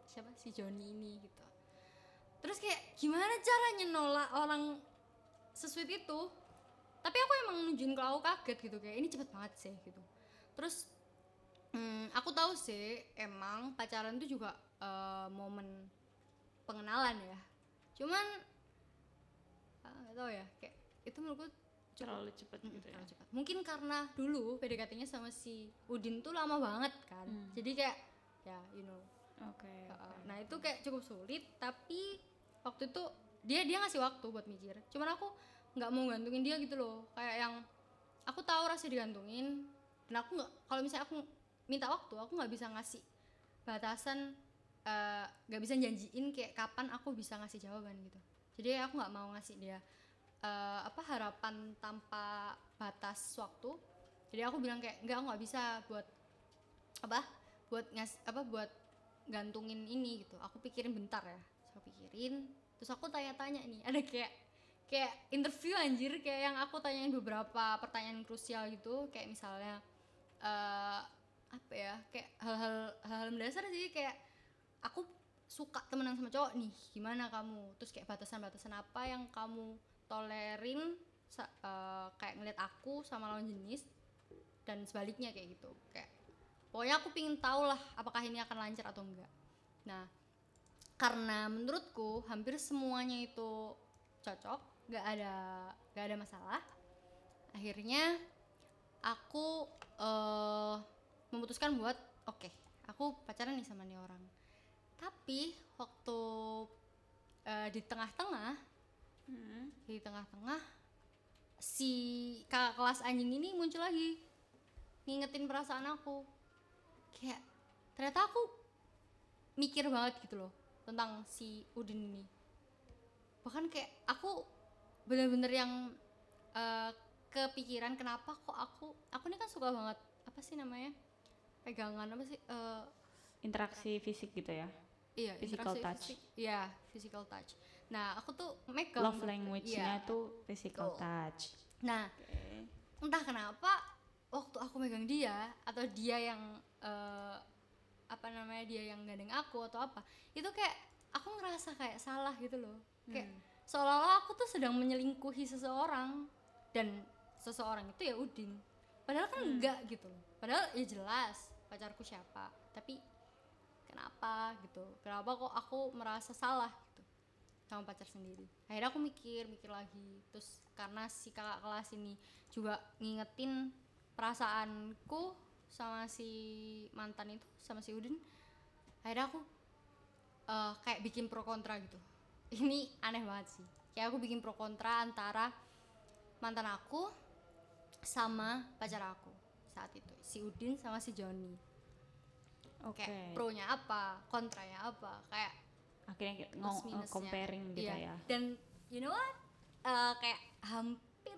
siapa? Si Joni ini gitu. Terus kayak gimana caranya nolak orang sesuit itu? Tapi aku emang nunjukin kalau aku kaget gitu kayak ini cepet banget sih gitu. Terus hmm, aku tahu sih emang pacaran itu juga eh, momen pengenalan ya. Cuman ah, nggak tahu ya kayak itu menurutku terlalu cepet Mm, gitu ya terlalu cepat. Mungkin karena dulu PDKT-nya sama si Udin tuh lama banget kan. Hmm. Jadi kayak ya you know. oke uh, oke. Nah, itu kayak cukup sulit tapi waktu itu dia dia ngasih waktu buat mikir. Cuman aku nggak mau gantungin dia gitu loh. Kayak yang aku tahu rasa digantungin dan aku nggak kalau misalnya aku minta waktu, aku nggak bisa ngasih batasan eh, nggak bisa janjiin kayak kapan aku bisa ngasih jawaban gitu. Jadi aku nggak mau ngasih dia eh, apa harapan tanpa batas waktu. Jadi aku bilang kayak enggak aku nggak bisa buat apa buat ngas apa buat gantungin ini gitu. Aku pikirin bentar ya. Aku pikirin terus aku tanya-tanya nih. Ada kayak kayak interview anjir kayak yang aku tanyain beberapa pertanyaan krusial gitu. Kayak misalnya eh apa ya kayak hal-hal hal-hal mendasar sih. Kayak aku suka temenan sama cowok nih. Gimana kamu? Terus kayak batasan-batasan apa yang kamu tolerin eh, kayak ngeliat aku sama lawan jenis dan sebaliknya kayak gitu. Kayak pokoknya aku pingin tahu lah apakah ini akan lancar atau enggak. Nah karena menurutku hampir semuanya itu cocok nggak ada nggak ada masalah. Akhirnya aku eh, memutuskan buat oke aku pacaran nih sama nih orang. Tapi waktu eh, di tengah-tengah Hmm. di tengah-tengah si kakak kelas anjing ini muncul lagi. Ngingetin perasaan aku. Kayak ternyata aku mikir banget gitu loh tentang si Udin ini. Bahkan kayak aku bener-bener yang eh, kepikiran kenapa kok aku aku ini kan suka banget apa sih namanya pegangan apa sih eh, interaksi fisik gitu ya? Iya Physical interaksi touch. iya physical touch nah aku tuh megang love language-nya Iya. tuh physical Betul. touch nah oke entah kenapa waktu aku megang dia atau dia yang eh, apa namanya dia yang gandeng aku atau apa itu kayak aku ngerasa kayak salah gitu loh kayak Hmm. seolah-olah aku tuh sedang menyelingkuhi seseorang dan seseorang itu ya Udin padahal kan Hmm. enggak gitu loh padahal ya jelas pacarku siapa tapi kenapa gitu kenapa kok aku merasa salah sama pacar sendiri. Akhirnya aku mikir mikir lagi. Terus karena si kakak kelas ini juga ngingetin perasaanku sama si mantan itu sama si Udin akhirnya aku eh, kayak bikin pro kontra gitu. Ini aneh banget sih. Kayak aku bikin pro kontra antara mantan aku sama pacar aku saat itu. Si Udin sama si Joni. Oke. kayak pro-nya apa kontranya apa. Kayak akhirnya ngomong comparing gitu Iya. ya. Dan you know what? Eh, kayak hampir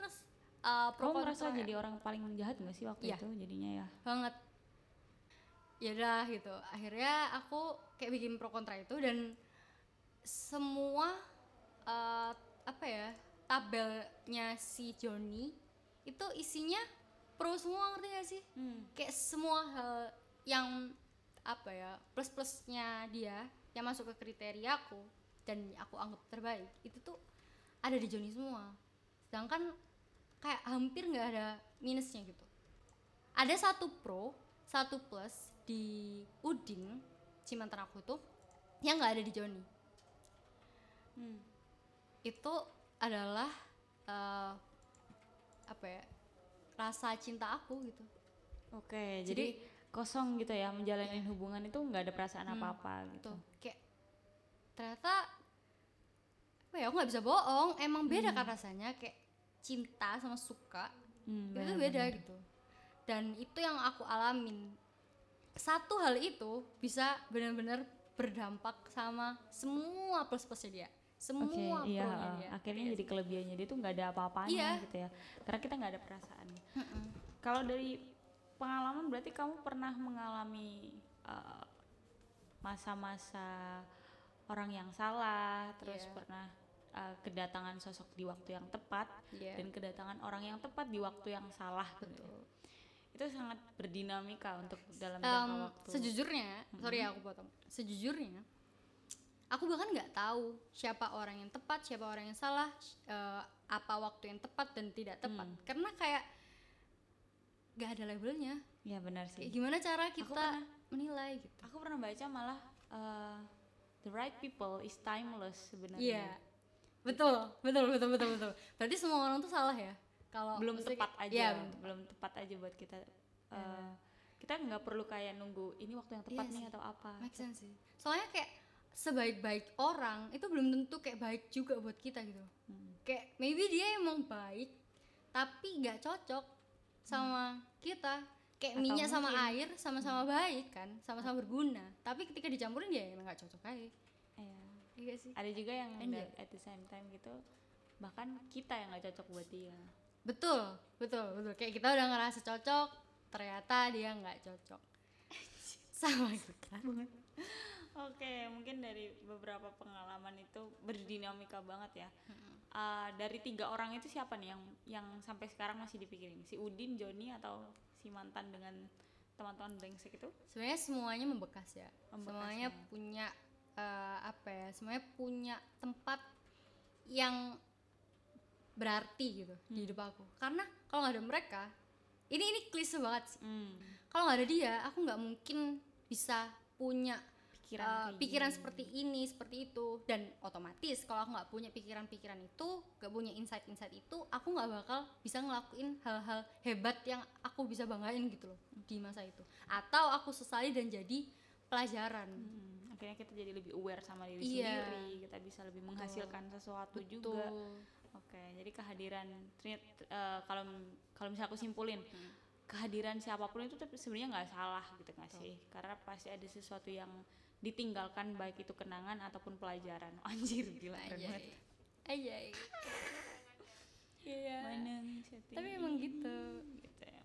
uh, pro kamu merasa jadi orang paling jahat gak sih waktu Iya. itu jadinya ya? Banget. Ya udah gitu. Akhirnya aku kayak bikin pro kontra itu dan semua eh, apa ya tabelnya si Joni itu isinya pro semua ngerti gak sih? Hmm. kayak semua hal yang apa ya plus plusnya dia yang masuk ke kriteria aku dan aku anggap terbaik itu tuh ada di Joni semua. Sedangkan kayak hampir nggak ada minusnya gitu. Ada satu pro satu plus di Udin si mantan aku tuh yang nggak ada di Joni. Hmm. itu adalah eh, apa ya rasa cinta aku gitu. Oke jadi, kosong gitu ya menjalani hubungan itu nggak ada perasaan Hmm, apa-apa gitu. Tuh kayak ternyata apa ya aku nggak bisa bohong. Emang beda kan rasanya kayak cinta sama suka Hmm, itu beda gitu. Dan itu yang aku alamin. Satu hal itu bisa benar-benar berdampak sama semua plus plusnya dia. Semua iya, pro-nya uh, dia. Akhirnya Iya jadi sih. kelebihannya dia tuh nggak ada apa-apanya Iya. gitu ya, karena kita nggak ada perasaan. Kalau dari pengalaman berarti kamu pernah mengalami uh, masa-masa orang yang salah, terus Iya. pernah uh, kedatangan sosok di waktu yang tepat Iya. dan kedatangan orang yang tepat di waktu yang salah. gitu ya. Itu sangat berdinamika untuk dalam jangka waktu. sejujurnya sorry ya aku potong sejujurnya aku bahkan nggak tahu siapa orang yang tepat siapa orang yang salah eh, apa waktu yang tepat dan tidak tepat Hmm. karena kayak nggak ada labelnya. Ya benar Kayak sih. gimana cara kita pernah- menilai gitu? Aku pernah baca malah uh, the right people is timeless sebenarnya. iya. Betul betul betul betul betul. Berarti semua orang tuh salah ya? Kalau belum tepat kayak- aja. Iya, belum, belum tepat aja buat kita uh, kita nggak perlu kayak nunggu ini waktu yang tepat Iya nih atau apa. Make sense sih. Soalnya kayak sebaik-baik orang itu belum tentu kayak baik juga buat kita gitu. Hmm. kayak maybe dia emang baik tapi nggak cocok sama kita. Kayak Atau minyak sama air sama-sama baik kan sama-sama berguna. Tapi ketika dicampurin ya emang nggak cocok aja. Iya. iya sih. Ada juga yang Enjoy. at the same time gitu bahkan kita yang nggak cocok buat dia. Betul betul betul. Kayak kita udah ngerasa cocok ternyata dia nggak cocok. Sama kita oke mungkin dari beberapa pengalaman itu berdinamika banget ya. Uh, dari tiga orang itu siapa nih yang yang sampai sekarang masih dipikirin? Si Udin Joni atau si mantan dengan teman-teman brengsek itu? Sebenarnya semuanya membekas ya. Membekas semuanya ya. punya eh, apa ya semuanya punya tempat yang berarti gitu di hidup aku. Karena kalau nggak ada mereka ini ini klise banget sih. Hmm, kalau nggak ada dia aku nggak mungkin bisa punya pikiran kayak pikiran gini. seperti ini seperti itu dan otomatis kalau aku nggak punya pikiran-pikiran itu nggak punya insight-insight itu aku nggak bakal bisa ngelakuin hal-hal hebat yang aku bisa banggain gitu loh di masa itu atau aku sesali dan jadi pelajaran Hmm, akhirnya kita jadi lebih aware sama diri Iya. sendiri kita bisa lebih menghasilkan sesuatu juga Betul. oke jadi kehadiran ternyata eh, kalau kalau misalnya aku simpulin Hmm. kehadiran siapa pun itu tapi sebenarnya nggak salah gitu nggak sih karena pasti ada sesuatu yang ditinggalkan baik itu kenangan ataupun pelajaran anjir gila keren banget. Ajay. Iya. Maneng. Tapi emang gitu. gitu ya.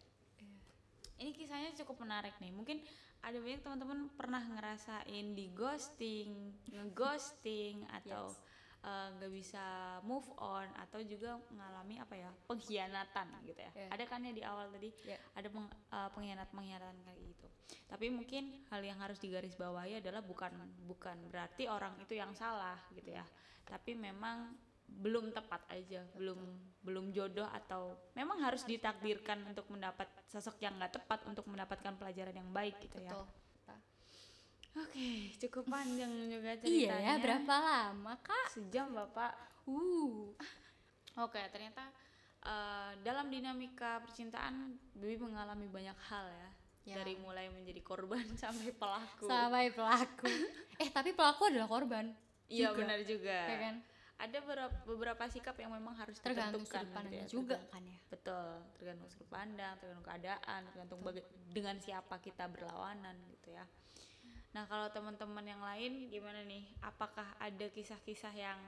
Ini kisahnya cukup menarik nih. Mungkin ada banyak teman-teman pernah ngerasain di ghosting, ngeghosting atau eh, nggak bisa move on atau juga mengalami apa ya pengkhianatan gitu ya. Yeah. Ada kan ya di awal tadi Yeah. ada peng- eh, pengkhianat-pengkhianatan kayak gitu. Tapi mungkin hal yang harus digarisbawahi adalah bukan bukan berarti orang itu yang salah gitu ya. Tapi memang belum tepat aja, belum belum jodoh atau memang harus ditakdirkan untuk mendapat sosok yang nggak tepat untuk mendapatkan pelajaran yang baik gitu ya. Oke, cukup panjang juga Iya ceritanya. ya, berapa lama kak? Sejam bapak. Uh, Oke, ternyata eh, dalam dinamika percintaan, Bibi mengalami banyak hal ya. Ya. Dari mulai menjadi korban sampai pelaku. sampai pelaku. eh tapi pelaku adalah korban. Iya benar juga. Ya kan? Ada beberapa, beberapa sikap yang memang harus Tergantung sudut pandangnya gitu ya, juga tergantung- kan ya. Betul, tergantung sudut pandang, tergantung keadaan, tergantung baga- dengan siapa kita berlawanan gitu ya. Nah kalau teman-teman yang lain gimana nih? Apakah ada kisah-kisah yang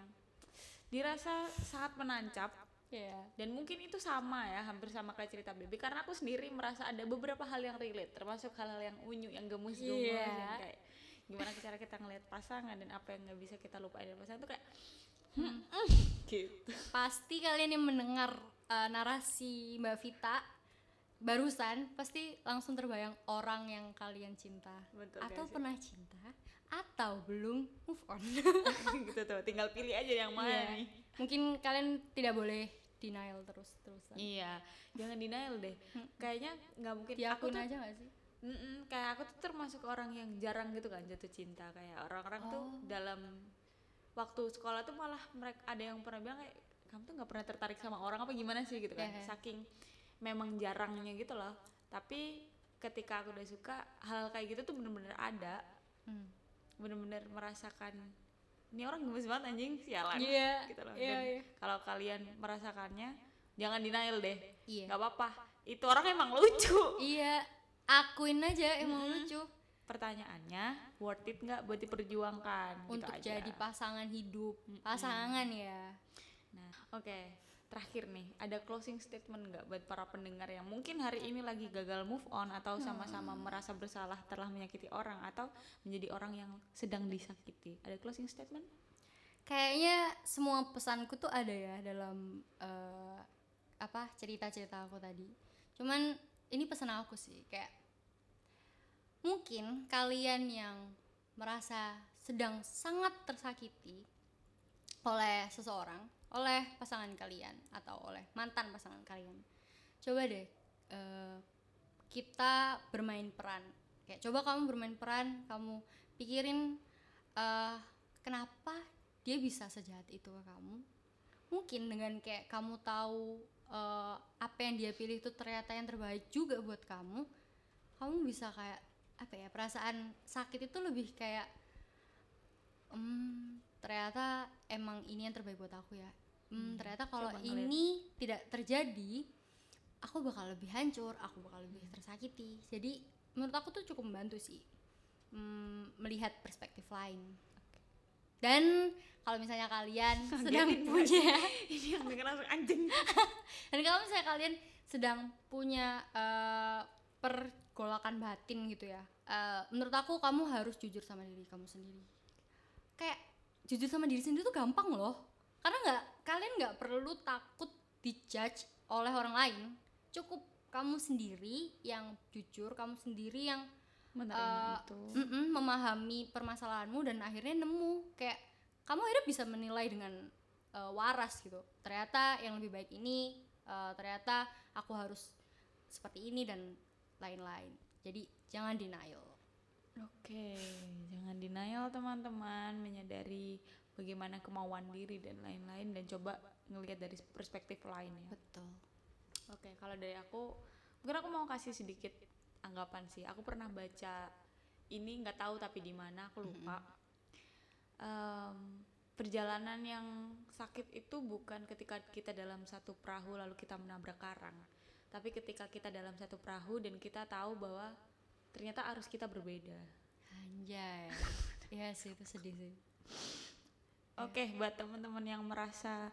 dirasa sangat menancap Iya. dan mungkin itu sama ya hampir sama kayak cerita Baby karena aku sendiri merasa ada beberapa hal yang relate termasuk hal-hal yang unyu yang gemus-gemus Iya. yang kayak gimana cara kita ngelihat pasangan dan apa yang nggak bisa kita lupain dari pasangan itu kayak hmm, mm, gitu Pasti kalian yang mendengar uh, narasi Mbak Vita barusan pasti langsung terbayang orang yang kalian cinta Betul, atau guys. pernah cinta atau belum move on. gitu tuh tinggal pilih aja yang mana Iya. nih Mungkin kalian tidak boleh denial terus-terusan. iya jangan denial deh kayaknya nggak mungkin aku Diakuin tuh aja gak sih? Mm-mm, kayak aku tuh termasuk orang yang jarang gitu kan jatuh cinta kayak orang-orang tuh Oh. dalam waktu sekolah tuh malah mereka ada yang pernah bilang kayak kamu tuh nggak pernah tertarik sama orang apa gimana sih gitu kan Iya. saking memang jarangnya gitu loh tapi ketika aku udah suka hal kayak gitu tuh bener-bener ada Hmm. bener-bener merasakan ini orang gemes banget anjing sialan Iya, gitu loh Dan iya. kalau kalian merasakannya jangan denial deh Iya. nggak apa-apa itu orang emang lucu Iya, akuin aja emang lucu pertanyaannya worth it nggak buat diperjuangkan gitu untuk aja. jadi pasangan hidup. Pasangan ya. nah oke terakhir nih ada closing statement nggak buat para pendengar yang mungkin hari ini lagi gagal move on atau sama-sama merasa bersalah telah menyakiti orang atau menjadi orang yang sedang disakiti? Ada closing statement? Kayaknya semua pesanku tuh ada ya dalam eh, apa cerita-cerita aku tadi. Cuman ini pesan aku sih kayak mungkin kalian yang merasa sedang sangat tersakiti oleh seseorang, oleh pasangan kalian atau oleh mantan pasangan kalian. Coba deh eh, kita bermain peran. Kayak coba kamu bermain peran, kamu pikirin eh, kenapa dia bisa sejahat itu ke kamu. Mungkin dengan kayak kamu tahu eh, apa yang dia pilih itu ternyata yang terbaik juga buat kamu, kamu bisa kayak apa ya perasaan sakit itu lebih kayak hmm, ternyata emang ini yang terbaik buat aku ya. Hmm, ternyata kalau ngeliat. ini tidak terjadi, aku bakal lebih hancur, aku bakal lebih tersakiti. Jadi menurut aku tuh cukup membantu sih hmm, melihat perspektif lain. Dan kalau misalnya kalian sedang Kagetin gak punya ini yang langsung anjing dan kalau misalnya kalian sedang punya eh, pergolakan batin gitu ya, eh, menurut aku kamu harus jujur sama diri kamu sendiri. Kayak jujur sama diri sendiri tuh gampang loh, karena nggak kalian nggak perlu takut dijudge oleh orang lain. Cukup kamu sendiri yang jujur, kamu sendiri yang menerima Eh, itu. memahami permasalahanmu dan akhirnya nemu. Kayak kamu akhirnya bisa menilai dengan eh, waras gitu. Ternyata yang lebih baik ini eh, ternyata aku harus seperti ini dan lain-lain. Jadi jangan denial Oke, jangan denial teman-teman, menyadari bagaimana kemauan diri dan lain-lain dan coba ngelihat dari perspektif lain ya. betul Oke, kalau dari aku, mungkin aku mau kasih sedikit anggapan sih. Aku pernah baca ini nggak tahu tapi di mana aku lupa. Em, perjalanan yang sakit itu bukan ketika kita dalam satu perahu lalu kita menabrak karang, tapi ketika kita dalam satu perahu dan kita tahu bahwa ternyata arus kita berbeda. anjay. Iya sih itu sedih sih. Oke, buat teman-teman yang merasa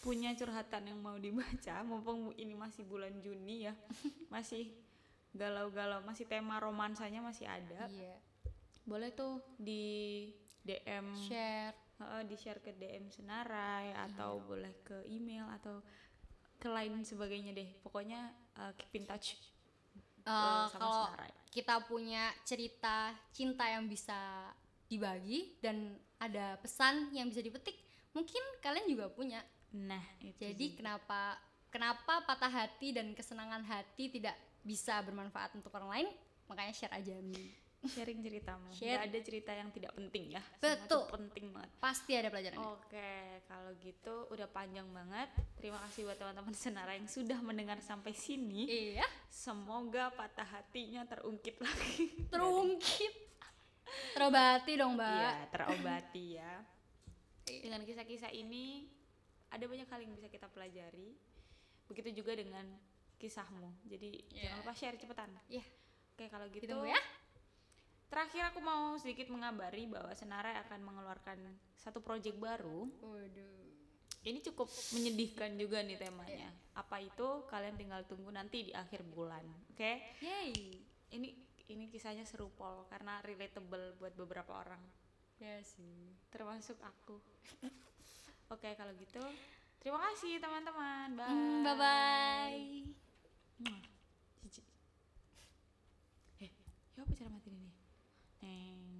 punya curhatan yang mau dibaca, mumpung ini masih bulan Juni ya, masih galau-galau masih tema romansanya masih ada iya. boleh tuh di DM share. di share ke DM Senarai atau boleh ke email atau ke lain sebagainya deh. Pokoknya uh, keep in touch uh, sama kalau Senarai kita punya cerita cinta yang bisa dibagi dan ada pesan yang bisa dipetik mungkin kalian juga punya. Nah itu jadi kenapa kenapa patah hati dan kesenangan hati tidak bisa bermanfaat untuk orang lain? Makanya share aja Mi. Sharing ceritamu Share. Nggak ada cerita yang tidak penting ya Betul. penting banget pasti ada pelajarannya Oke, kalau gitu udah panjang banget. Terima kasih buat teman-teman Senara yang sudah mendengar sampai sini. iya Semoga patah hatinya terungkit lagi. terungkit terobati dong mbak Iya, terobati ya. Dengan kisah-kisah ini ada banyak hal yang bisa kita pelajari. Begitu juga dengan kisahmu. Jadi Iya. jangan lupa share cepetan. Iya. Oke, kalau gitu Ditunggu ya. Terakhir aku mau sedikit mengabari bahwa Senarai akan mengeluarkan satu proyek baru. waduh Ini cukup menyedihkan juga nih temanya. Iya. Apa itu? Kalian tinggal tunggu nanti di akhir bulan. Oke? yay Ini ini kisahnya seru pol karena relatable buat beberapa orang, ya sih termasuk aku. Oke, kalau gitu terima kasih teman-teman. Bye. bye bye. Cici. Eh, ya apa cara matiin ini? and